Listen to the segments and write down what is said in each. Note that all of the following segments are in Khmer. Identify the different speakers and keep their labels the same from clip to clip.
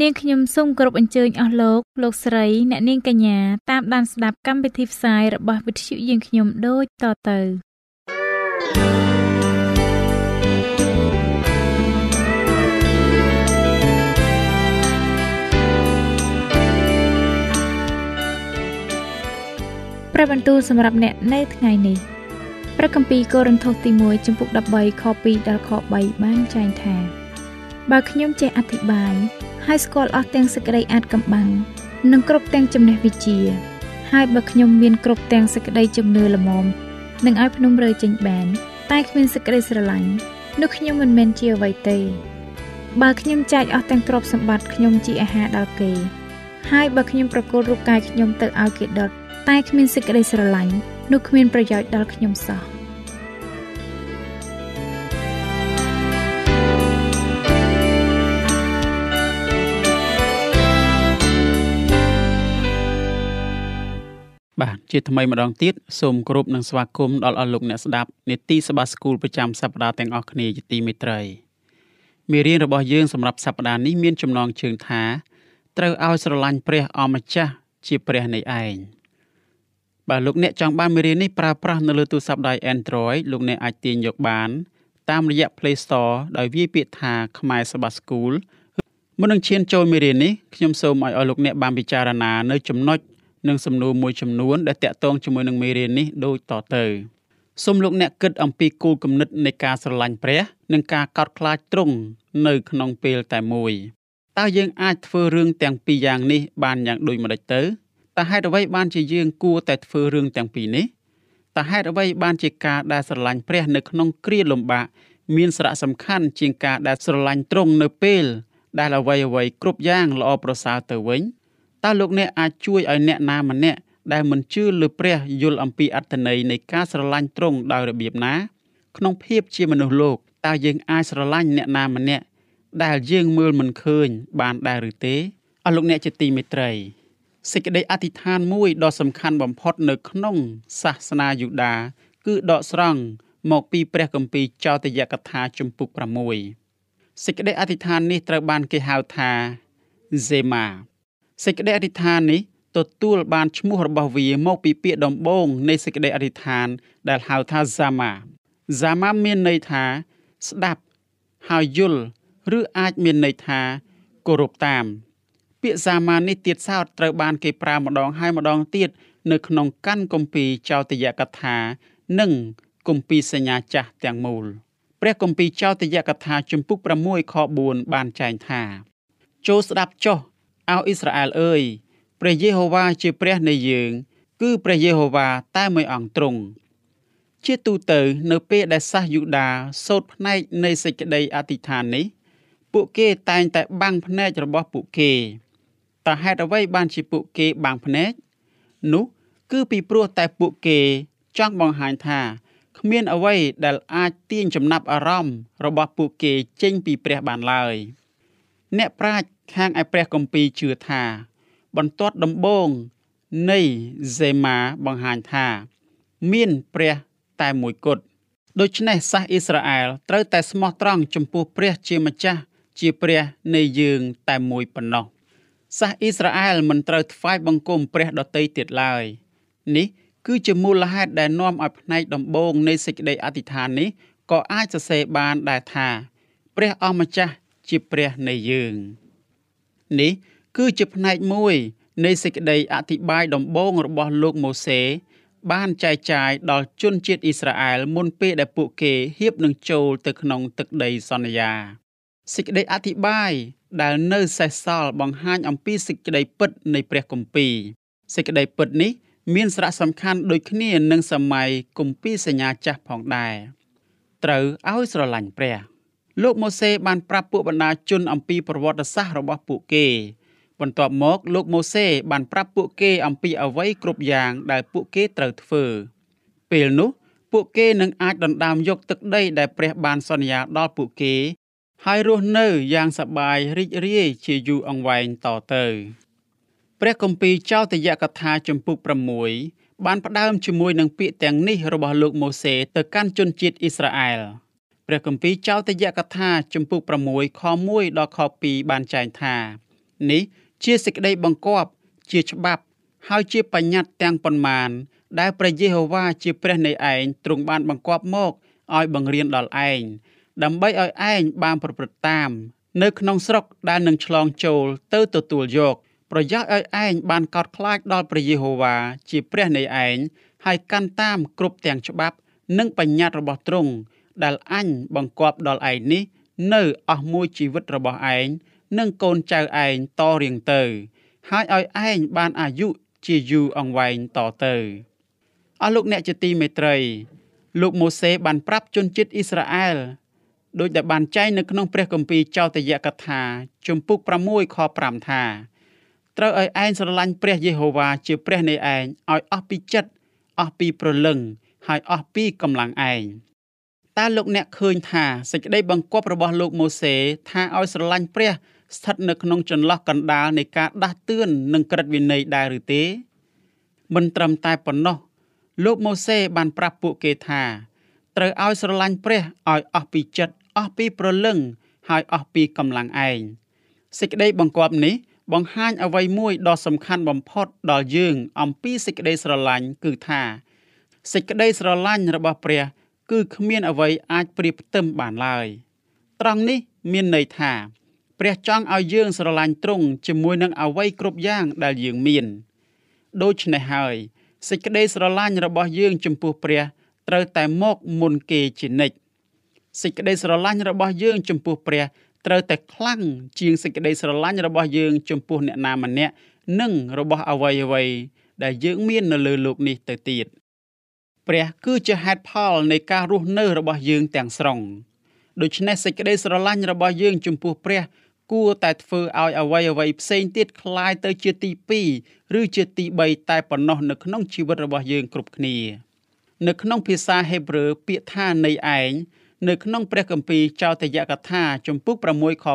Speaker 1: នាងខ្ញុំសូមគោរពអញ្ជើញអស់លោកលោកស្រីអ្នកនាងកញ្ញាតាមដានស្ដាប់កម្មវិធីផ្សាយរបស់វិទ្យុយើងខ្ញុំដូចតទៅព្រះបន្ទូលសម្រាប់អ្នកនៅថ្ងៃនេះព្រះគម្ពីរកូរិនថូសទី1ចំពុក13ខ2ដល់ខ3បានចែងថា បើខ្ញុំចេះអធិប្បាយ ហើយស្គាល់អស់ទាំងសេចក្តីអាចកំបាំងនិងគ្រប់ទាំងចំណេះវិជ្ជាហើយបើខ្ញុំមានគ្រប់ទាំងសេចក្តីជំនឿល្មមនឹងឲ្យភ្នំរើចេញបាន តែគ្មានសេចក្តីស្រឡាញ់នោះខ្ញុំមិនមែនជាអ្វីទេបើខ្ញុំចែកអស់ទាំងទ្រព្យសម្បត្តិខ្ញុំជាអាហារដល់គេហើយបើខ្ញុំប្រគល់រូបកាយខ្ញុំទៅឲ្យគេដុតតែគ្មានសេចក្តីស្រឡាញ់នោះគ្មានប្រយោជន៍ដល់ខ្ញុំសោះ
Speaker 2: បាទជាថ្មីម្ដងទៀតសូមគោរពនិងស្វាគមន៍ដល់អស់លោកអ្នកស្ដាប់នេតិសបាស្គូលប្រចាំសប្ដាហ៍ទាំងអស់គ្នាជាទីមេត្រីមេរៀនរបស់យើងសម្រាប់សប្ដាហ៍នេះមានចំណងជើងថាត្រូវឲ្យស្រឡាញ់ព្រះអម្ចាស់ជាព្រះនៃឯងបាទលោកអ្នកចង់បានមេរៀននេះប្រើប្រាស់នៅលើទូរស័ព្ទដៃ Android លោកអ្នកអាចទាញយកបានតាមរយៈ Play Store ដោយវាយពាក្យថាខ្មែរសបាស្គូលមុននឹងឈានចូលមេរៀននេះខ្ញុំសូមឲ្យអស់លោកអ្នកបានពិចារណានៅចំណុច និងសំណួរមួយចំនួនដែលតាក់ទងជាមួយនឹងមេរៀននេះដូចតទៅសូមលោកអ្នកគិតអំពីគោលគំនិតនៃការស្រឡាញ់ព្រះ និងការកោតខ្លាចទ្រង់នៅក្នុងពេលតែមួយតើយើងអាចធ្វើរឿងទាំងពីរយ៉ាងនេះបានយ៉ាងដូចម្តេចទៅតើហេតុអ្វីបានជាយើងគួរតែធ្វើរឿងទាំងពីរនេះតើហេតុអ្វីបានជាការដែលស្រឡាញ់ព្រះនៅក្នុងគ្រាលំបាកមានសារៈសំខាន់ជាងការដែលស្រឡាញ់ទ្រង់នៅពេលដែលអ្វីអ្វីគ្រប់យ៉ាងល្អប្រសើរទៅវិញ តើលោកអ្នកអាចជួយឲ្យអ្នកណាម្នាក់ដែលមិនជឿលើព្រះយល់អំពីអត្ថន័យនៃការស្រឡាញ់ទ្រង់ដោយរបៀបណា ក្នុងភាពជាមនុស្សលោកតើយើងអាចស្រឡាញ់អ្នកណាម្នាក់ដែលយើងមើលមិនឃើញ បានដែរឬទេអស់លោកអ្នកជាទីមេត្រីសេចក្តីអធិដ្ឋានមួយដ៏សំខាន់បំផុតនៅក្នុងសាសនាយូដា គឺដកស្រង់មកពីព្រះគម្ពីរចោទយកថាជំពូក6សេចក្តីអធិដ្ឋាននេះត្រូវបានគេហៅថា Zema សេចក្តីអធិដ្ឋាននេះទទួលបានឈ្មោះរបស់វាមកពីពាក្យដំបូងនៃសេចក្តីអធិដ្ឋាន ដែលហៅថា Zama Zama មានន័យថា ស្ដាប់ហើយយល់ឬអាចមានន័យថាគោរពតាម ពាក្យ Zama នេះទៀតសោតត្រូវបានគេប្រើម្ដងហើយម្ដងទៀតនៅក្នុងកាន់គម្ពីរចោទយកថា និងគម្ពីរសញ្ញាចាស់ទាំងមូលព្រះគម្ពីរចោទយកថាជំពូក6ខ4បានចែងថា ចូលស្ដាប់ចុះ អោអ៊ីស្រាអែលអើយព្រះយេហូវ៉ាជាព្រះនៃយើង គឺព្រះយេហូវ៉ាតែមួយអង្គទ្រង់ជាទូទៅ នៅពេលដែលសាសយូដាសូត្រផ្នែកនៃសេចក្តីអធិដ្ឋាននេះ ពួកគេតែងតែបាំងភ្នែករបស់ពួកគេតើហេតុអ្វីបានជាពួកគេបាំងភ្នែកនោះគឺពីព្រោះតែពួកគេចង់បង្ហាញថាគ្មានអ្វីដែលអាចទាញចំណាប់អារម្មណ៍របស់ពួកគេចេញពីព្រះបានឡើយអ្នកប្រាជ្ញ ខាងឯព្រះគម្ពីរជឿថា បន្ទាត់ដំបូងនៃសេម៉ាបង្ហាញថា មានព្រះតែមួយគត់ដូច្នេះសាសអ៊ីស្រាអែលត្រូវតែស្មោះត្រង់ចំពោះព្រះជាម្ចាស់ជាព្រះនៃយើងតែមួយប៉ុណ្ណោះសាសអ៊ីស្រាអែលមិនត្រូវថ្វាយបង្គំព្រះដតីទៀតឡើយនេះគឺជាមូលហេតុដែលនាំឲ្យផ្នែកដំបូងនៃសេចក្តីអធិដ្ឋាននេះក៏អាចសរសេរបានដែរថា ព្រះអម្ចាស់ជាព្រះនៃយើង នេះគឺជាផ្នែកមួយនៃសេចក្តីអធិប្បាយដំបូងរបស់លោកម៉ូសេ បានចែកចាយដល់ជនជាតិអ៊ីស្រាអែលមុនពេលដែលពួកគេហៀបនឹងចូលទៅក្នុងទឹកដីសន្យាសេចក្តីអធិប្បាយដែលនៅសេសសល់បង្ហាញអំពីសេចក្តីពិតនៃព្រះគម្ពីរសេចក្តីពិតនេះមានសារៈសំខាន់ដូចគ្នានឹងសម័យគម្ពីរសញ្ញាចាស់ផងដែរត្រូវឲ្យស្រឡាញ់ព្រះ លោកម៉ូសេបានប្រាប់ពួកបណ្ដាជនអំពីប្រវត្តិសាស្ត្ររបស់ពួកគេ បន្ទាប់មកលោកម៉ូសេបានប្រាប់ពួកគេអំពីអ្វីគ្រប់យ៉ាងដែលពួកគេត្រូវធ្វើពេលនោះពួកគេនឹងអាចដណ្ដើមយកទឹកដីដែលព្រះបានសន្យាដល់ពួកគេ ហើយរស់នៅយ៉ាងសប្បាយរីករាយជាយូរអង្វែងតទៅព្រះគម្ពីរចោទយកថាចំពុក6បានផ្ដើមជាមួយនឹងពាក្យទាំងនេះរបស់លោកម៉ូសេទៅកាន់ជនជាតិអ៊ីស្រាអែល ព្រះគម្ពីរចោទយកថាចំពុក6ខ1ដល់ខ2បានចែងថានេះជាសេចក្តីបង្គាប់ជាច្បាប់ ហើយជាបញ្ញត្តិទាំងប៉ុន្មានដែលព្រះយេហូវ៉ាជាព្រះនៃឯងទ្រង់បានបង្គាប់មកឲ្យបង្រៀនដល់ឯងដើម្បីឲ្យឯងបានប្រព្រឹត្តតាម នៅក្នុងស្រុកដែលនឹងឆ្លងចូលទៅទទួលយក ប្រយោជន៍ឲ្យឯងបានកោតខ្លាចដល់ព្រះយេហូវ៉ាជាព្រះនៃឯងហើយកាន់តាមគ្រប់ទាំងច្បាប់ និងបញ្ញត្តិរបស់ទ្រង់ ដែលអញបង្គាប់ដល់ឯងនេះ នៅអស់មួយជីវិតរបស់ឯងនិងកូនចៅឯងតរៀងទៅ ហើយឲ្យឯងបានអាយុជាយូរអង្វែងតទៅអស់លោកអ្នកជាទីមេត្រី លោកម៉ូសេបានប្រាប់ជនជាតិអ៊ីស្រាអែលដោយដែលបានចែងនៅក្នុងព្រះគម្ពីរចោទយកថាជំពូក6ខ5ថាត្រូវឲ្យឯងស្រឡាញ់ព្រះយេហូវ៉ាជាព្រះនៃឯងឲ្យអស់ពីចិត្តអស់ពីព្រលឹងហើយអស់ពីកម្លាំងឯង តើលោកអ្នកឃើញថាសេចក្តីបង្គាប់របស់លោកម៉ូសេថាឲ្យស្រឡាញ់ព្រះស្ថិតនៅក្នុងចន្លោះកណ្ដាលនៃការដាស់តឿននិងក្រឹតវិន័យដែរឬទេ មិនត្រឹមតែប៉ុណ្ណោះលោកម៉ូសេបានប្រាប់ពួកគេថាត្រូវឲ្យស្រឡាញ់ព្រះឲ្យអស់ពីចិត្តអស់ពីព្រលឹងហើយអស់ពីកម្លាំងឯងសេចក្តីបង្គាប់នេះបង្ហាញអ្វីមួយដ៏សំខាន់បំផុតដល់យើងអំពីសេចក្តីស្រឡាញ់គឺថាសេចក្តីស្រឡាញ់របស់ព្រះ គឺគ្មានអ្វីអាចប្រៀបផ្ទឹមបានឡើយត្រង់នេះមានន័យថាព្រះចង់ឲ្យយើងស្រឡាញ់ទ្រង់ជាមួយនឹងអ្វីគ្រប់យ៉ាងដែលយើងមានដូច្នេះហើយសេចក្តីស្រឡាញ់របស់យើងចំពោះព្រះត្រូវតែមកមុនគេជានិច្ចសេចក្តីស្រឡាញ់របស់យើងចំពោះព្រះត្រូវតែខ្លាំងជាងសេចក្តីស្រឡាញ់របស់យើងចំពោះអ្នកណាម្នាក់និងរបស់អ្វីអ្វីដែលយើងមាននៅលើโลกនេះទៅទៀត ព្រះគឺជាហេតុផលនៃការរស់នៅរបស់យើងទាំងស្រុងដូច្នេះសេចក្តីស្រឡាញ់របស់យើងចំពោះព្រះគួរតែធ្វើឲ្យអ្វីអ្វីផ្សេងទៀតคล้ายទៅជាទី2ឬជាទី3តែប៉ុណ្ណោះនៅក្នុងជីវិតរបស់យើងគ្រប់គ្នានៅក្នុងភាសាហេប្រឺពាក្យថានៃឯងនៅក្នុងព្រះគម្ពីរចោទយកថាជំពូក6ខ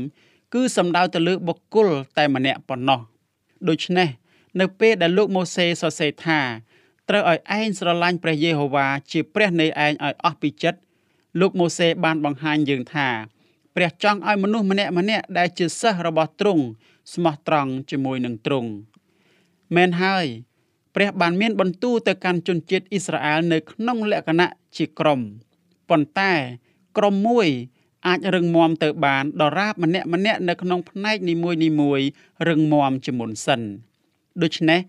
Speaker 2: 5គឺសំដៅទៅលើបុគ្គលតែម្នាក់ប៉ុណ្ណោះដូច្នេះនៅពេលដែលលោកម៉ូសេសរសេរថា ត្រូវឲ្យឯងស្រឡាញ់ព្រះយេហូវ៉ាជាព្រះនៃឯងឲ្យអស់ពីចិត្តលោកម៉ូសេបានបង្ហាញយើងថាព្រះចង់ឲ្យមនុស្សម្នាក់ម្នាក់ដែលជាសិស្សរបស់ទ្រង់ស្មោះត្រង់ជាមួយនឹងទ្រង់មែនហើយព្រះបានមានបន្ទូលទៅកាន់ជនជាតិអ៊ីស្រាអែលនៅក្នុងលក្ខណៈជាក្រុមប៉ុន្តែក្រុមមួយអាចរឹងមាំទៅបានដរាបម្នាក់ម្នាក់នៅក្នុងផ្នែកនីមួយនីមួយរឹងមាំជាមុនសិនដូច្នេះ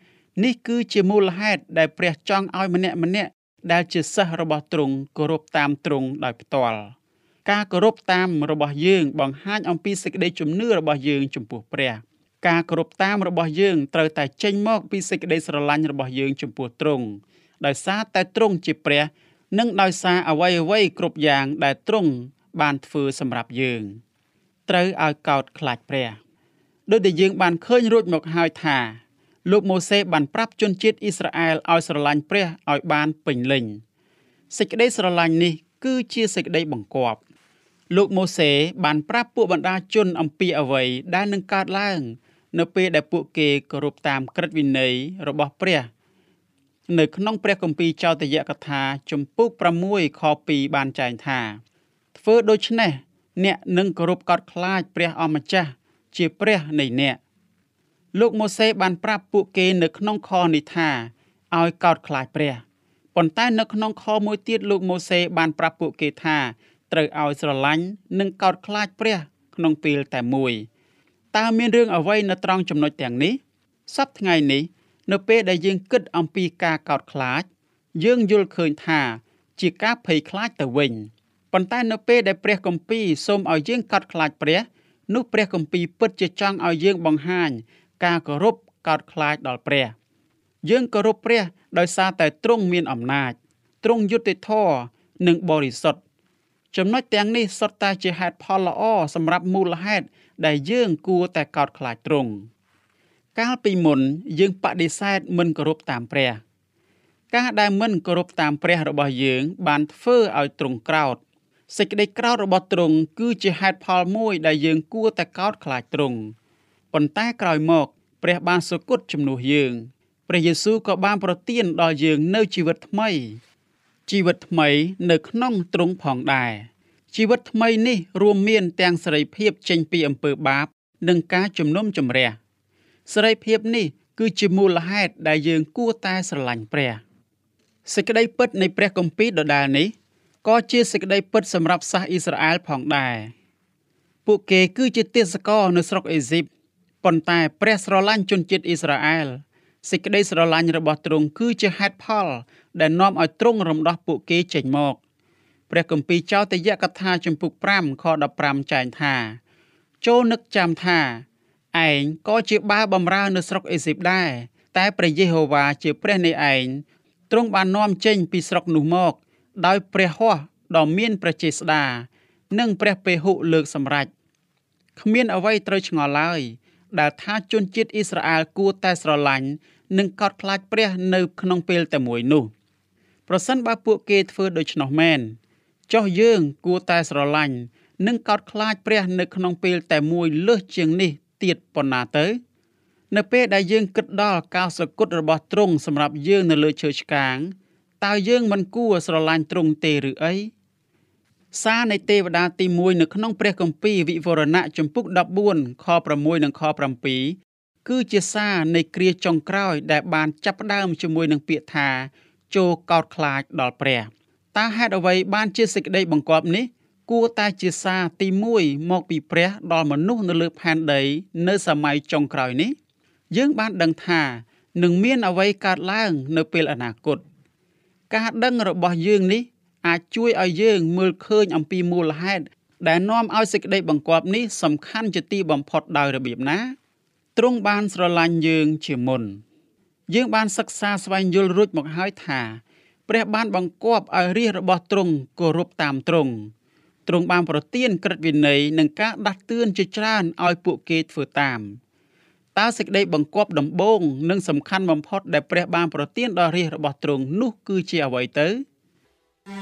Speaker 2: នេះគឺជាមូលហេតុដែលព្រះចង់ឲ្យម្នាក់ម្នាក់ដែលជាសិស្សរបស់ទ្រង់គោរពតាមទ្រង់ដោយផ្ទាល់ការគោរពតាមរបស់យើងបង្ហាញអំពីសេចក្តីជំនឿរបស់យើងចំពោះព្រះការគោរពតាមរបស់យើងត្រូវតែចេញមកពីសេចក្តីស្រឡាញ់របស់យើងចំពោះទ្រង់ដោយសារតែទ្រង់ជាព្រះ និងដោយសារអ្វីអ្វីគ្រប់យ៉ាងដែលទ្រង់បានធ្វើសម្រាប់យើង ត្រូវឲ្យកោតខ្លាចព្រះដោយដែលយើងបានឃើញរួចមកហើយថា លោកម៉ូសេបានប្រាប់ជនជាតិអ៊ីស្រាអែលឲ្យស្រឡាញ់ព្រះឲ្យបានពេញលេញសេចក្តីស្រឡាញ់នេះគឺជាសេចក្តីបង្គាប់លោកម៉ូសេបានប្រាប់ពួកបណ្ដាជនអំពីអ្វីដែលនឹងកើតឡើង នៅពេលដែលពួកគេគោរពតាមក្រឹតវិន័យរបស់ព្រះ នៅក្នុងព្រះគម្ពីរចោទយកថាជំពូក6ខ2បានចែងថា ធ្វើដូច្នេះអ្នកនឹងគោរពកោតខ្លាចព្រះអម្ចាស់ជាព្រះនៃអ្នក លោកម៉ូសេបានប្រាប់ពួកគេនៅក្នុងខនេះថាឲ្យកោតខ្លាចព្រះប៉ុន្តែនៅក្នុងខមួយទៀតលោកម៉ូសេបានប្រាប់ពួកគេថាត្រូវឲ្យស្រឡាញ់និងកោតខ្លាចព្រះក្នុងពេលតែមួយតើមានរឿងអ្វីនៅត្រង់ចំណុចទាំងនេះសប្តាហ៍ថ្ងៃនេះ នៅពេលដែលយើងគិតអំពីការកោតខ្លាច យើងយល់ឃើញថា ជាការភ័យខ្លាចទៅវិញប៉ុន្តែនៅពេលដែលព្រះគម្ពីរសូមឲ្យយើងកោតខ្លាចព្រះនោះព្រះគម្ពីរពិតជាចង់ឲ្យយើងបង្ហាញ ការគោរពកោតខ្លាចដល់ព្រះ យើងគោរពព្រះ ដោយសារតែទ្រង់មានអំណាចទ្រង់យុត្តិធម៌និងបរិសុទ្ធចំណុចទាំងនេះសុទ្ធតែជាហេតុផលល្អសម្រាប់មូលហេតុដែលយើងគួរតែកោតខ្លាចទ្រង់កាលពីមុនយើងបដិសេធមិនគោរពតាមព្រះ ការដែលមិនគោរពតាមព្រះរបស់យើង បានធ្វើឲ្យទ្រង់ក្រោធសេចក្តីក្រោធរបស់ទ្រង់គឺជាហេតុផលមួយដែលយើងគួរតែកោតខ្លាចទ្រង់ ប៉ុន្តែក្រោយមក ព្រះបានសុគតជំនួសយើងព្រះយេស៊ូវក៏បានប្រទានដល់យើងនៅជីវិតថ្មី ជីវិតថ្មីនៅក្នុងទ្រង់ផងដែរជីវិតថ្មីនេះរួមមានទាំងសេរីភាពចេញពីអំពើបាប និងការជំនុំជម្រះសេរីភាពនេះគឺជាមូលហេតុដែលយើងគួរតែស្រឡាញ់ព្រះសេចក្តីពិតនៃព្រះគម្ពីរដដែលនេះក៏ជាសេចក្តីពិតសម្រាប់សាសអ៊ីស្រាអែលផងដែរពួកគេគឺជាទេសករនៅស្រុកអេស៊ីប ប៉ុន្តែព្រះស្រឡាញ់ជនជាតិអ៊ីស្រាអែលសេចក្តីស្រឡាញ់របស់ទ្រង់គឺជាហេតុផល ដែលនាំឲ្យទ្រង់រំដោះពួកគេចេញមកព្រះគម្ពីរចោទយកថាជំពូក5ខ15ចែងថាចូលនឹកចាំថាឯងក៏ជាបាវបំរើនៅស្រុកអេស៊ីបដែរតែព្រះយេហូវ៉ាជាព្រះនៃឯងទ្រង់បាននាំចេញពីស្រុកនោះមក ដោយព្រះហស្ថដ៏មានព្រះចេស្តានិងព្រះពេហុលើកសម្រេចគ្មានអ្វីត្រូវឆ្ងល់ឡើយ ដែលថាជនជាតិអ៊ីស្រាអែលគួរតែស្រឡាញ់និងកោតខ្លាចព្រះនៅក្នុងពេលតែមួយនោះប្រសិនបើពួកគេធ្វើដូច្នោះមែនចុះយើងគួរតែស្រឡាញ់និងកោតខ្លាចព្រះនៅក្នុងពេលតែមួយលើសជាងនេះទៀតប៉ុណ្ណាទៅ នៅពេលដែលយើងគិតដល់ការសគត់របស់ទ្រង់សម្រាប់យើងនៅលើឈើឆ្កាងតើយើងមិនគួរស្រឡាញ់ទ្រង់ទេឬអី សារនៃទេវតាទី1នៅក្នុងព្រះគម្ពីរវិវរណៈចំពុក14ខ6និងខ7គឺជាសារនៃគ្រាចុងក្រោយដែលបានចាប់ផ្ដើមជាមួយនឹងពាក្យថាចូលកោតខ្លាចដល់ព្រះតើហេតុអ្វីបានជាសេចក្តីបង្គាប់នេះ គួរតែជាសារទី1មកពីព្រះដល់មនុស្សនៅលើផែនដីនៅសម័យចុងក្រោយនេះ យើងបានដឹងថានឹងមានអ្វីកើតឡើងនៅពេលអនាគតការដឹងរបស់យើងនេះ អាចជួយឲ្យយើងមើលឃើញអំពីមូលហេតុដែលនាំឲ្យសេចក្តីបង្គាប់នេះសំខាន់ជាទីបំផុតដោយរបៀបណាទ្រង់បានស្រឡាញ់យើងជាមុន យើងបានសិក្សាស្វែងយល់រួចមកហើយថាព្រះបានបង្គាប់ឲ្យរាជរបស់ទ្រង់គោរពតាមទ្រង់ទ្រង់បានប្រទានក្រឹតវិន័យនិងការដាស់តឿនជាច្រើនឲ្យពួកគេធ្វើតាមតើសេចក្តីបង្គាប់ដំបូងនិងសំខាន់បំផុតដែលព្រះបានប្រទានដល់រាជរបស់ទ្រង់នោះគឺជាអ្វីទៅ
Speaker 3: សេ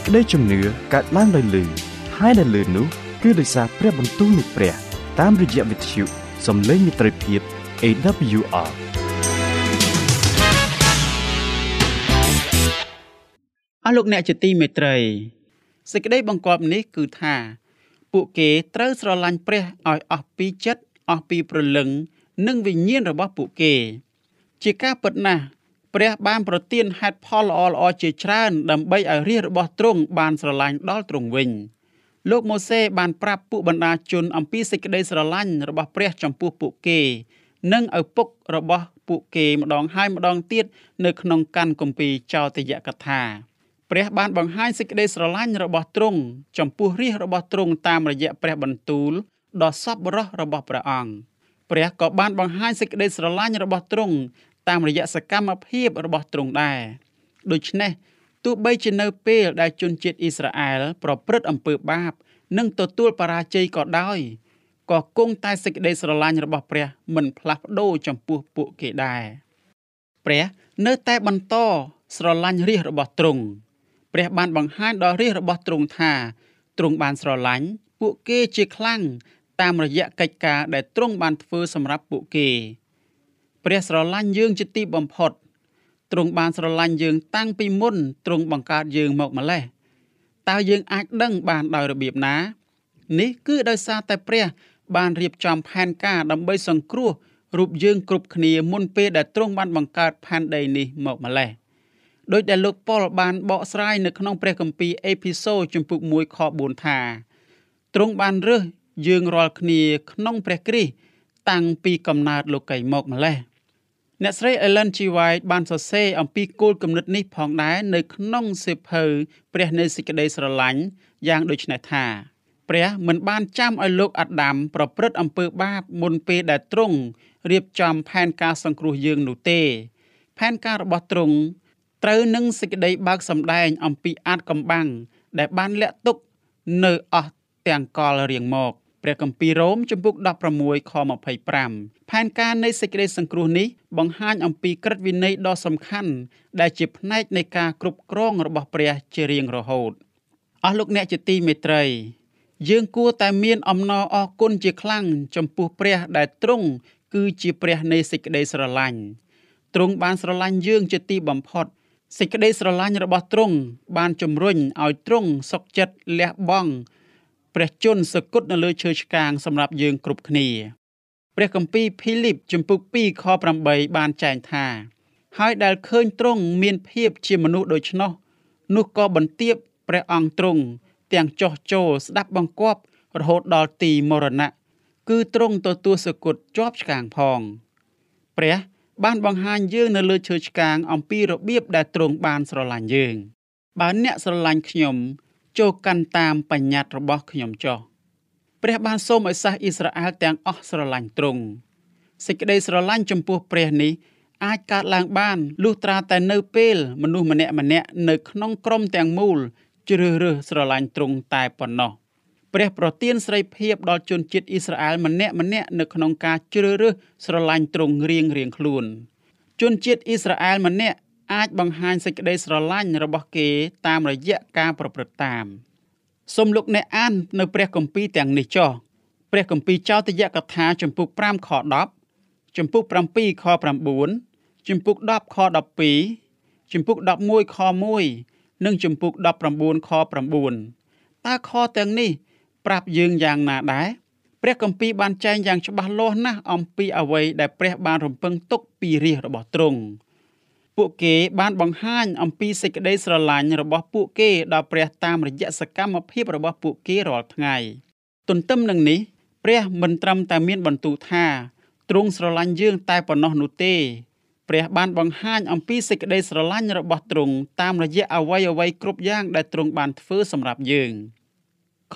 Speaker 3: ចក្តីជំនឿកើតឡើងដោយលឺហើយដែលលឺនោះគឺដោយសារព្រះបន្ទូលនៃព្រះ តាមរយៈវិទ្យុសំឡេងមិត្តភាព AWR
Speaker 2: អស់លោកអ្នកជាទីមេត្រីសេចក្តីបង្គាប់នេះគឺថា ពួកគេត្រូវស្រឡាញ់ព្រះឲ្យអស់ពីចិត្តអស់ពីព្រលឹង និងវិញ្ញាណរបស់ពួកគេ ជាការពិតណាស់ព្រះបានប្រទានហេតុផលល្អៗជាច្រើនដើម្បីឲ្យរាជរបស់ទ្រង់បានស្រឡាញ់ដល់ទ្រង់វិញ។លោកម៉ូសេបានប្រាប់ពួកបណ្ដាជនអំពីសេចក្តីស្រឡាញ់របស់ព្រះចំពោះពួកគេ និងឪពុករបស់ពួកគេម្ដងហើយម្ដងទៀតនៅក្នុងកាន់គម្ពីរចោទយកថាព្រះបានបង្ហាញសេចក្តីស្រឡាញ់របស់ទ្រង់ចំពោះរាជរបស់ទ្រង់តាមរយៈព្រះបន្ទូលដ៏សប្បុរសរបស់ព្រះអង្គ ព្រះក៏បានបង្ហាញសេចក្តីស្រឡាញ់របស់ទ្រង់តាមរយៈសកម្មភាពរបស់ទ្រង់ដែរដូច្នេះទោះបីជានៅពេលដែលជនជាតិអ៊ីស្រាអែលប្រព្រឹត្តអំពើបាប និងទទួលបរាជ័យក៏ដោយក៏គង់តែសេចក្តីស្រឡាញ់របស់ព្រះមិនផ្លាស់ប្ដូរចំពោះពួកគេដែរព្រះនៅតែបន្តស្រឡាញ់រាជរបស់ទ្រង់ព្រះបានបង្ហាញដល់រាជរបស់ទ្រង់ថាទ្រង់បានស្រឡាញ់ពួកគេជាខ្លាំង តាមរយៈកិច្ចការដែលទ្រង់បានធ្វើសម្រាប់ពួកគេ ព្រះស្រឡាញ់យើងជាទីបំផុតទ្រង់បានស្រឡាញ់យើងតាំងពីមុនទ្រង់បង្កើតយើងមកម្លេះតើយើងអាចដឹងបានដោយរបៀបណា នេះគឺដោយសារតែព្រះ បានរៀបចំផែនការដើម្បីសង្គ្រោះរូបយើងគ្រប់គ្នាមុនពេលដែលទ្រង់បានបង្កើតផែនដីនេះមកម្លេះដោយដែលលោកប៉ុលបានបកស្រាយនៅក្នុងព្រះគម្ពីរអេភីសូជំពូក1ខ4ថាទ្រង់បានរើស យើងរាល់គ្នាក្នុងព្រះគ្រីស្ទតាំងពីកំណើតលោកីមកម្លេះអ្នកស្រី Ellen G. White បានសរសេរអំពីគោលគំនិតនេះផងដែរនៅក្នុងសៀវភៅព្រះនៃសេចក្តីស្រឡាញ់យ៉ាងដូចនេះថាព្រះមិនបានចាំឲ្យលោកអាដាមប្រព្រឹត្តអំពើបាបមុនពេលដែលទ្រង់រៀបចំផែនការសង្គ្រោះយើងនោះទេ ផែនការរបស់ទ្រង់ត្រូវនឹងសេចក្តីបើកសម្ដែងអំពីអាចកំបាំងដែលបានលាក់ទុកនៅអស់ទាំងកលរៀងមក ព្រះគម្ពីររ៉ូមជំពូក16ខ25ផែនការនៃសេចក្តីសង្គ្រោះនេះបង្ហាញអំពីក្រឹតវិន័យដ៏សំខាន់ដែលជាផ្នែកនៃការគ្រប់គ្រងរបស់ព្រះជារៀងរហូតអស់លោកអ្នកជាទីមេត្រី យើងគួរតែមានអំណរអរគុណជាខ្លាំងចំពោះព្រះដែលទ្រង់គឺជាព្រះនៃសេចក្តីស្រឡាញ់ទ្រង់បានស្រឡាញ់យើងជាទីបំផុតសេចក្តីស្រឡាញ់របស់ទ្រង់បានជំរុញឲ្យទ្រង់សុខចិត្តលះបង់ ព្រះជន្មសគត់នៅលើឈើឆ្កាងសម្រាប់យើងគ្រប់គ្នាព្រះគម្ពីរភីលីបជំពូក2ខ8បានចែងថាហើយដែលឃើញទ្រង់មានភាពជាមនុស្សដូច្នោះនោះក៏បន្ទាបព្រះអង្គទ្រង់ទាំងចោះចូលស្ដាប់បង្គាប់រហូតដល់ទីមរណៈគឺទ្រង់ទទួលសគត់ជាប់ឆ្កាងផងព្រះបានបង្ហាញយើងនៅលើឈើឆ្កាងអំពីរបៀបដែលទ្រង់បានស្រឡាញ់យើង បើអ្នកស្រឡាញ់ខ្ញុំ ចូលកាន់តាមបញ្ញត្តិរបស់ខ្ញុំចុះព្រះបានសូមឲ្យសាសអ៊ីស្រាអែលទាំងអស់ស្រឡាញ់ទ្រង់សេចក្តីស្រឡាញ់ចំពោះព្រះនេះអាចកើតឡើងបានលុះត្រាតែនៅពេលមនុស្សម្នាក់ម្នាក់នៅក្នុងក្រុមទាំងមូលជ្រើសរើសស្រឡាញ់ទ្រង់តែប៉ុណ្ណោះព្រះប្រទានស្រីភាពដល់ជនជាតិអ៊ីស្រាអែលម្នាក់ម្នាក់នៅក្នុងការជ្រើសរើសស្រឡាញ់ទ្រង់រៀងរៀងខ្លួន ជនជាតិអ៊ីស្រាអែលម្នាក់ អាចបង្ហាញសេចក្តីស្រឡាញ់របស់គេតាមរយៈការប្រព្រឹត្តតាមសូមលោកអ្នកអាននៅព្រះគម្ពីរទាំងនេះចុះព្រះគម្ពីរចោទយកថាចំពុក5ខ10ចំពុក7ខ9ចំពុក10ខ12ចំពុក11ខ1និងចំពុក19ខ9តើខទាំងនេះ ប្រាប់យើងយ៉ាងណាដែរព្រះគម្ពីរបានចែងយ៉ាងច្បាស់លាស់ណាស់អំពីអ្វីដែលព្រះបានរំពឹងទុកពីរាជរបស់ទ្រង់ ពួកគេបានបង្ហាញអំពីសេចក្តីស្រឡាញ់របស់ពួកគេដល់ព្រះតាមរយៈសកម្មភាពរបស់ពួកគេរាល់ថ្ងៃទន្ទឹមនឹងនេះព្រះមិនត្រឹមតែមានបន្ទូលថាទ្រង់ស្រឡាញ់យើងតែប៉ុណ្ណោះនោះទេព្រះបានបង្ហាញអំពីសេចក្តីស្រឡាញ់របស់ទ្រង់តាមរយៈអ្វីអ្វីគ្រប់យ៉ាងដែលទ្រង់បានធ្វើសម្រាប់យើង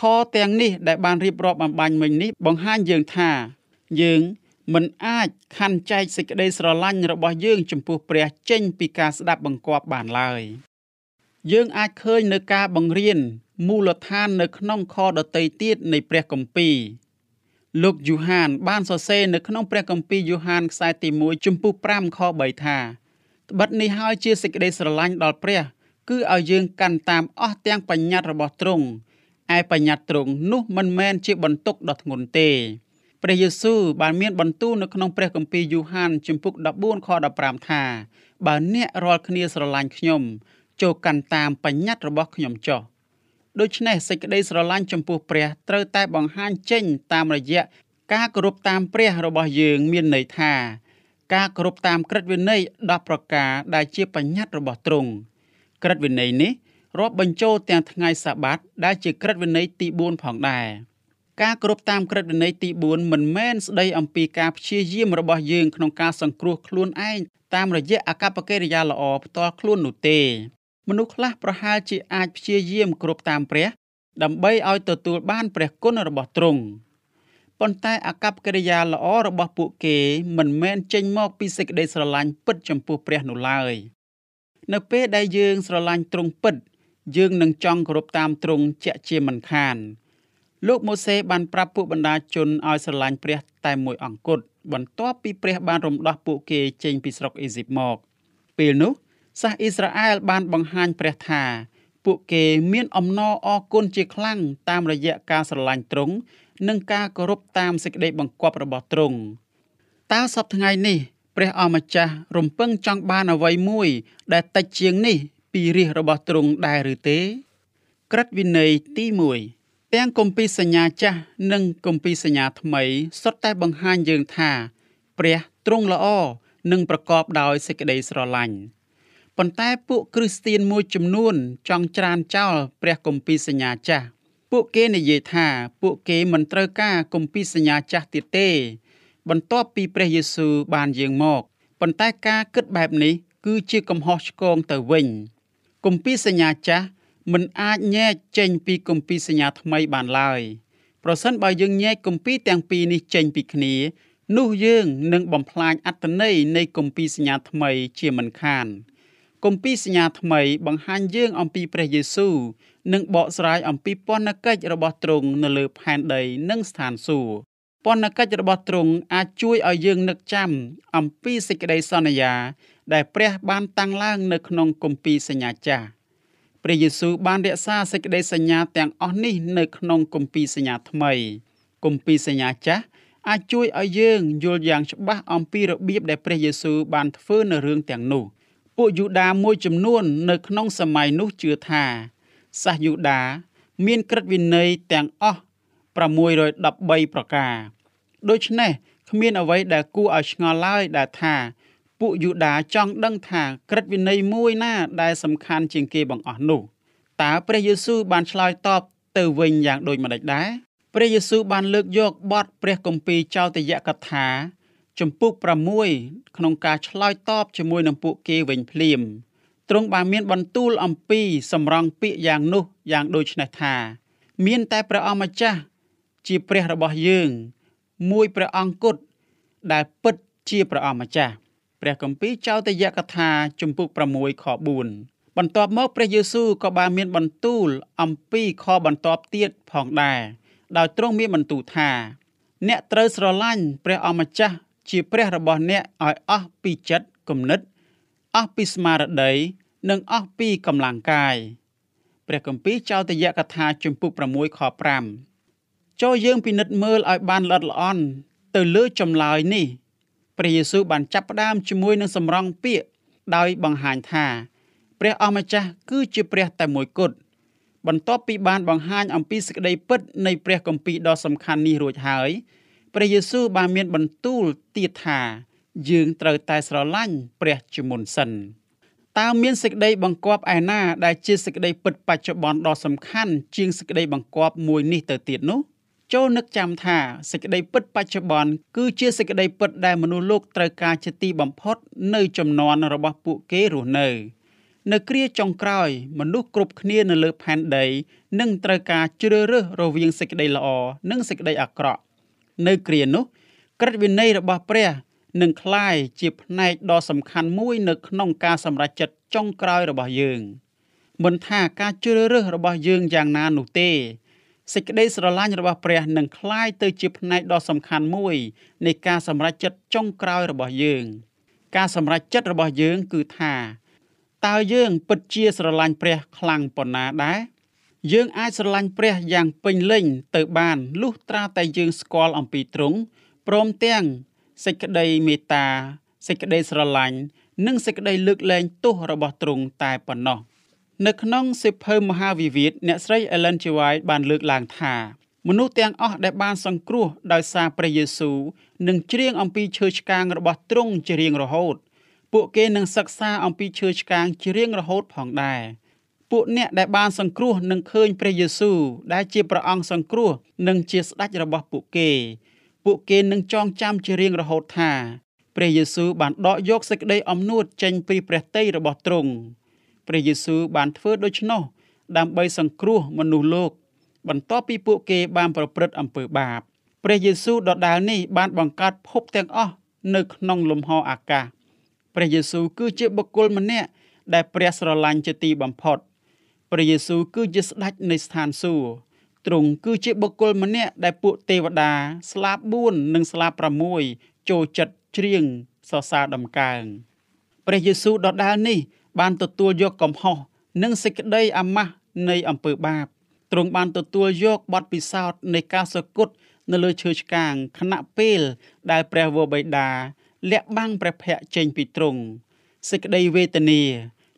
Speaker 2: ខទាំងនេះដែលបានរៀបរាប់បំបញ្ញមិញនេះបង្ហាញយើងថា យើង មិនអាចខណ្ឌចែកសេចក្តីស្រឡាញ់របស់យើងចំពោះព្រះចេញពីការស្ដាប់បង្គាប់បានឡើយយើងអាចឃើញនៅការបង្រៀនមូលដ្ឋាននៅក្នុងខដតីទៀតនៃព្រះគម្ពីរលោកយូហានបានសរសេរនៅក្នុងព្រះគម្ពីរយូហានខ្សែទី1ជំពូក5ខ3ថាត្បិតនេះហើយជាសេចក្តីស្រឡាញ់ដល់ព្រះ គឺឲ្យយើងកាន់តាមអស់ទាំងបញ្ញត្តិរបស់ទ្រង់ឯបញ្ញត្តិទ្រង់នោះមិនមែនជាបន្ទុកដ៏ធ្ងន់ទេ ព្រះយេស៊ូវបានមានបន្ទូលនៅក្នុងព្រះគម្ពីរយូហានជំពូក14ខ15ថាបើអ្នករាល់គ្នាស្រឡាញ់ខ្ញុំចូលកាន់តាមបញ្ញត្តិរបស់ខ្ញុំចុះដូច្នេះសេចក្តីស្រឡាញ់ចំពោះព្រះត្រូវតែបង្ហាញចេញតាមរយៈការគោរពតាមព្រះរបស់យើងមានន័យថា ការគោរពតាមក្រឹតវិន័យ10ប្រការដែលជាបញ្ញត្តិរបស់ទ្រង់ក្រឹតវិន័យនេះរាប់បញ្ចូលទាំងថ្ងៃសាបាតដែលជាក្រឹតវិន័យទី4ផងដែរ ការគោរពតាមក្រឹតវិន័យទី4មិនមែនស្ដីអំពីការព្យាយាមរបស់យើងក្នុងការសង្គ្រោះខ្លួនឯងតាមរយៈអកប្បកិរិយាល្អផ្ទាល់ខ្លួននោះទេមនុស្សខ្លះប្រហែលជាអាចព្យាយាមគ្រប់តាមព្រះ ដើម្បីឲ្យទទួលបានព្រះគុណរបស់ទ្រង់ប៉ុន្តែអកប្បកិរិយាល្អរបស់ពួកគេមិនមែនចេញមកពីសេចក្តីស្រឡាញ់ពិតចំពោះព្រះនោះឡើយនៅពេលដែលយើងស្រឡាញ់ទ្រង់ពិត យើងនឹងចង់គោរពតាមទ្រង់ជាក់ជាមិនខាន លោកម៉ូសេបានប្រាប់ពួកបណ្ដាជនឲ្យស្រឡាញ់ព្រះតែមួយអង្គគត់បន្ទាប់ពីព្រះបានរំដោះពួកគេចេញពីស្រុកអេស៊ីបមកពេលនោះសាសអ៊ីស្រាអែលបានបង្ហាញព្រះថាពួកគេមានអំណរអគុណជាខ្លាំងតាមរយៈការស្រឡាញ់ទ្រង់និងការគោរពតាមសេចក្តីបង្គាប់របស់ទ្រង់តើសប្តាហ៍ថ្ងៃនេះព្រះអម្ចាស់រំពឹងចង់បានអ្វីមួយ ដែលតិចជាងនេះពីរាជរបស់ទ្រង់ដែរឬទេ ក្រឹតវិន័យទី1 ទាំងគម្ពីរសញ្ញាចាស់និងគម្ពីរសញ្ញាថ្មីសុទ្ធតែបង្ហាញយើងថា ព្រះទ្រង់ល្អនិងប្រកបដោយសេចក្តីស្រឡាញ់ប៉ុន្តែពួកគ្រីស្ទៀនមួយចំនួន ចង់ច្រានចោលព្រះគម្ពីរសញ្ញាចាស់ពួកគេនិយាយថាពួកគេមិនត្រូវការគម្ពីរសញ្ញាចាស់ទៀតទេ បន្ទាប់ពីព្រះយេស៊ូវបានយាងមកប៉ុន្តែការគិតបែបនេះគឺជាកំហុសឆ្គងទៅវិញគម្ពីរសញ្ញាចាស់ មិនអាចញែកចេញពីគម្ពីរសញ្ញាថ្មីបានឡើយប្រសិនបើយើងញែកគម្ពីរទាំងពីរនេះចេញពីគ្នា នោះយើងនឹងបំផ្លាញអត្តន័យនៃគម្ពីរសញ្ញាថ្មីជាមិនខានគម្ពីរសញ្ញាថ្មីបង្ហាញយើងអំពីព្រះយេស៊ូវនិងបកស្រាយអំពីពន្ធកិច្ចរបស់ទ្រង់នៅលើផែនដីនិងស្ថានសួគ៌ពន្ធកិច្ចរបស់ទ្រង់អាចជួយឲ្យយើងនឹកចាំអំពីសេចក្តីសន្យា ដែលព្រះបានតាំងឡើងនៅក្នុងគម្ពីរសញ្ញាចាស់ ព្រះយេស៊ូវបានរក្សាសេចក្តីសញ្ញាទាំងអស់នេះនៅក្នុងគម្ពីរសញ្ញាថ្មីគម្ពីរសញ្ញាចាស់អាចជួយឲ្យយើងយល់យ៉ាងច្បាស់អំពីរបៀបដែលព្រះយេស៊ូវបានធ្វើនៅរឿងទាំងនោះពួកយូដាមួយចំនួននៅក្នុងសម័យនោះជឿថាសាសយូដាមានក្រឹតវិន័យទាំងអស់613ប្រការដូច្នេះគ្មានអ្វីដែលគួរឲ្យឆ្ងល់ឡើយដែលថា ពួកយូដាចង់ដឹងថាក្រឹតវិន័យមួយណាដែលសំខាន់ជាងគេបង្អស់នោះតើព្រះយេស៊ូវបានឆ្លើយតបទៅវិញយ៉ាងដូចម្តេចដែរព្រះយេស៊ូវបានលើកយកបទព្រះគម្ពីរចោទយកថាជំពូក6ក្នុងការឆ្លើយតបជាមួយនឹងពួកគេវិញភ្លាមទ្រង់បានមានបន្ទូលអំពីសម្រងពាក្យយ៉ាងនោះយ៉ាងដូចនេះថា មានតែព្រះអម្ចាស់ជាព្រះរបស់យើង មួយព្រះអង្គគត់ដែលពិតជាព្រះអម្ចាស់ ព្រះគម្ពីរចោទយកថាជំពូក6ខ4បន្ទាប់មកព្រះយេស៊ូវក៏បានមានបន្ទូលអំពីខបន្ទាប់ទៀតផងដែរដោយទ្រង់មានបន្ទូលថា អ្នកត្រូវស្រឡាញ់ព្រះអម្ចាស់ជាព្រះរបស់អ្នកឲ្យអស់ពីចិត្តគំនិតអស់ពីស្មារតីនិងអស់ពីកម្លាំងកាយព្រះគម្ពីរចោទយកថាជំពូក6ខ5ចូលយើងពិនិត្យមើលឲ្យបានល្អិតល្អន់ទៅលើចម្លើយនេះ ព្រះយេស៊ូវបានចាប់ផ្ដើមជាមួយនឹងសម្រងពាក្យដោយបង្ហាញថា ព្រះអម្ចាស់គឺជាព្រះតែមួយគត់បន្ទាប់ពីបានបង្ហាញអំពីសេចក្តីពិតនៃព្រះគម្ពីរដ៏សំខាន់នេះរួចហើយព្រះយេស៊ូវបានមានបន្ទូលទៀតថាយើងត្រូវតែស្រឡាញ់ព្រះជាមុនសិនតើមានសេចក្តីបង្គាប់ឯណាដែលជាសេចក្តីពិតបច្ចុប្បន្នដ៏សំខាន់ជាងសេចក្តីបង្គាប់មួយនេះទៅទៀតនោះ ចូលនឹកចាំថាសេចក្តីពិតបច្ចុប្បន្នគឺជាសេចក្តីពិតដែលមនុស្សលោកត្រូវការជាទីបំផុតនៅចំនួនរបស់ពួកគេរស់នៅនៅគ្រាចុងក្រោយមនុស្សគ្រប់គ្នានៅលើផែនដីនឹងត្រូវការជ្រើសរើសរវាងសេចក្តីល្អនិងសេចក្តីអាក្រក់នៅគ្រានោះក្រឹតវិន័យរបស់ព្រះនឹងคล้ายជាផ្នែកដ៏សំខាន់មួយនៅក្នុងការសម្រេចចិត្តចុងក្រោយរបស់យើងមិនថាការជ្រើសរើសរបស់យើងយ៉ាងណានោះទេ សេចក្តីស្រឡាញ់របស់ព្រះនឹងคล้ายទៅជាផ្នែកដ៏សំខាន់មួយនៃការសម្រេចចិត្តចុងក្រោយរបស់យើង ការសម្រេចចិត្តរបស់យើងគឺថាតើយើងពិតជាស្រឡាញ់ព្រះខ្លាំងប៉ុណ្ណាដែរយើងអាចស្រឡាញ់ព្រះយ៉ាងពេញលេញទៅបានលុះត្រាតែយើងស្គាល់អំពីទ្រង់ព្រមទាំងសេចក្តីមេត្តាសេចក្តីស្រឡាញ់និងសេចក្តីលើកលែងទោសរបស់ទ្រង់តែប៉ុណ្ណោះ នៅក្នុងសិភៅមហាវិវាទអ្នកស្រី Ellen G. White បានលើកឡើងថាមនុស្សទាំងអស់ដែលបានសង្គ្រោះដោយសារព្រះយេស៊ូវនឹងច្រៀងអំពីឈើឆ្កាងរបស់ទ្រង់ជារៀងរហូត ពួកគេនឹងសិក្សាអំពីឈើឆ្កាងជារៀងរហូតផងដែរពួកអ្នកដែលបានសង្គ្រោះនឹងឃើញព្រះយេស៊ូវដែលជាព្រះអង្គសង្គ្រោះនិងជាស្ដេចរបស់ពួកគេ ពួកគេនឹងចងចាំជារៀងរហូតថាព្រះយេស៊ូវបានដកយកសេចក្តីអំនួតចេញពីព្រះទ័យរបស់ទ្រង់ ព្រះយេស៊ូវបានធ្វើដូច្នោះដើម្បីសង្គ្រោះមនុស្សលោក បន្ទាប់ពីពួកគេបានប្រព្រឹត្តអំពើបាបព្រះយេស៊ូវដដែលនេះបានបង្កើតភពទាំងអស់នៅក្នុងលំហអាកាសព្រះយេស៊ូវគឺជាបុគ្គលម្នាក់ដែលព្រះស្រឡាញ់ជាទីបំផុតព្រះយេស៊ូវគឺជាស្ដេចនៃស្ថានសួគ៌ទ្រង់គឺជាបុគ្គលម្នាក់ដែលពួកទេវតា ស្លាប់4និងស្លាប់6ចូលចិត្តច្រៀងសរសើរដំកើងព្រះយេស៊ូវដដែលនេះ បានទទួលយកកំហុសនិងសេចក្តីអាម៉ាស់នៃអំពើបាបទ្រង់បានទទួលយកបទពិសោធន៍នៃការសគត់នៅលើឈើឆ្កាងខណៈពេលដែលព្រះវរបិតាលាក់បាំងព្រះភ័ក្ត្រចេញពីទ្រង់សេចក្តីវេទនា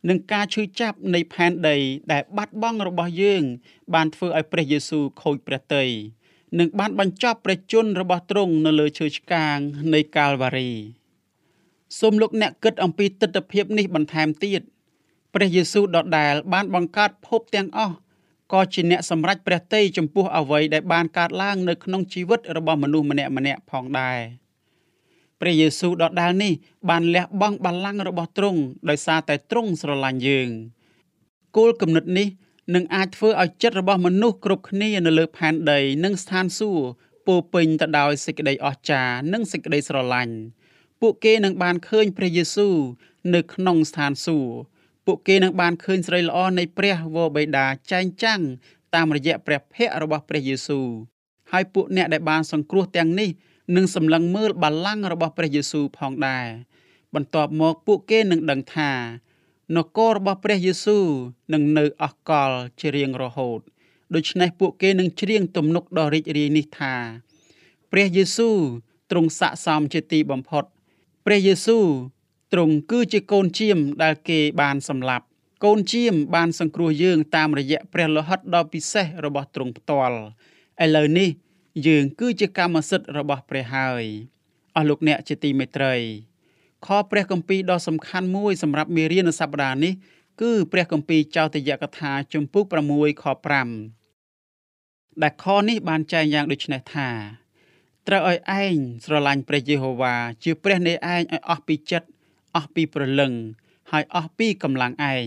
Speaker 2: និងការឈឺចាប់នៃផែនដីដែលបាត់បង់របស់យើង បានធ្វើឲ្យព្រះយេស៊ូវខូចព្រះទ័យនិងបានបញ្ចប់ព្រះជន្មរបស់ទ្រង់នៅលើឈើឆ្កាងនៃកាល់វ៉ារី សូមលោកអ្នកគិតអំពីទស្សនវិជ្ជានេះបន្ថែមទៀតព្រះយេស៊ូវដដែលបានបង្កើតភពទាំងអស់ក៏ជាអ្នកសម្រេចព្រះទ័យចំពោះអ្វីដែលបានកើតឡើងនៅក្នុងជីវិតរបស់មនុស្សម្នាក់ម្នាក់ផងដែរព្រះយេស៊ូវដដែលនេះបានលះបង់បល្ល័ង្ករបស់ទ្រង់ដោយសារតែទ្រង់ស្រឡាញ់យើងគោលគំនិតនេះនឹងអាចធ្វើឲ្យចិត្តរបស់មនុស្សគ្រប់គ្នានៅលើផែនដី និងស្ថានសួគ៌ពោពេញទៅដោយសេចក្តីអស្ចារ្យនិងសេចក្តីស្រឡាញ់ ពួកគេនឹងបានឃើញព្រះយេស៊ូវនៅក្នុងស្ថានសួគ៌ពួកគេនឹងបានឃើញស្រីល្អនៃព្រះវរបិតាចែងចាំងតាមរយៈព្រះភ័ក្ត្ររបស់ព្រះយេស៊ូវហើយពួកអ្នកដែលបានសង្គ្រោះទាំងនេះនឹងសម្លឹងមើលបល្ល័ង្ករបស់ព្រះយេស៊ូវផងដែរបន្ទាប់មកពួកគេនឹងដឹងថានគររបស់ព្រះយេស៊ូវនឹងនៅអស់កលជារៀងរហូតដូច្នេះពួកគេនឹងច្រៀងទំនុកដ៏រីករាយនេះថា ព្រះយេស៊ូវទ្រង់ស័ក្តិសមជាទីបំផុត ព្រះយេស៊ូវទ្រង់គឺជាកូនជាមដែលគេបានសម្លាប់ កូនជាមបានសង្គ្រោះយើងតាមរយៈព្រះលោហិតដ៏ពិសេសរបស់ទ្រង់ផ្ទាល់ឥឡូវនេះ យើងគឺជាកម្មសិទ្ធិរបស់ព្រះហើយអស់លោកអ្នកជាទីមេត្រីខព្រះគម្ពីរដ៏សំខាន់មួយសម្រាប់មេរៀននៅសប្តាហ៍នេះគឺព្រះគម្ពីរចោទយកថាជំពូក6ខ5ដែលខនេះបានចែងយ៉ាងដូចនេះថា ត្រូវឲ្យឯងស្រឡាញ់ព្រះយេហូវ៉ាជាព្រះនៃឯងឲ្យអស់ពីចិត្តអស់ពីព្រលឹង ហើយអស់ពីកម្លាំងឯង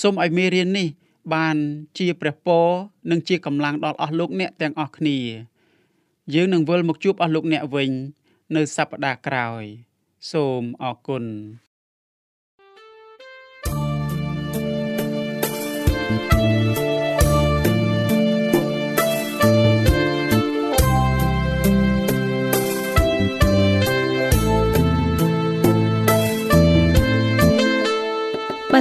Speaker 2: សូមឲ្យមេរៀននេះ បានជាព្រះពរនិងជាកម្លាំងដល់អស់លោកអ្នកទាំងអស់គ្នា យើងនឹងវិលមកជួបអស់លោកអ្នកវិញ នៅសប្តាហ៍ក្រោយ សូមអរគុណ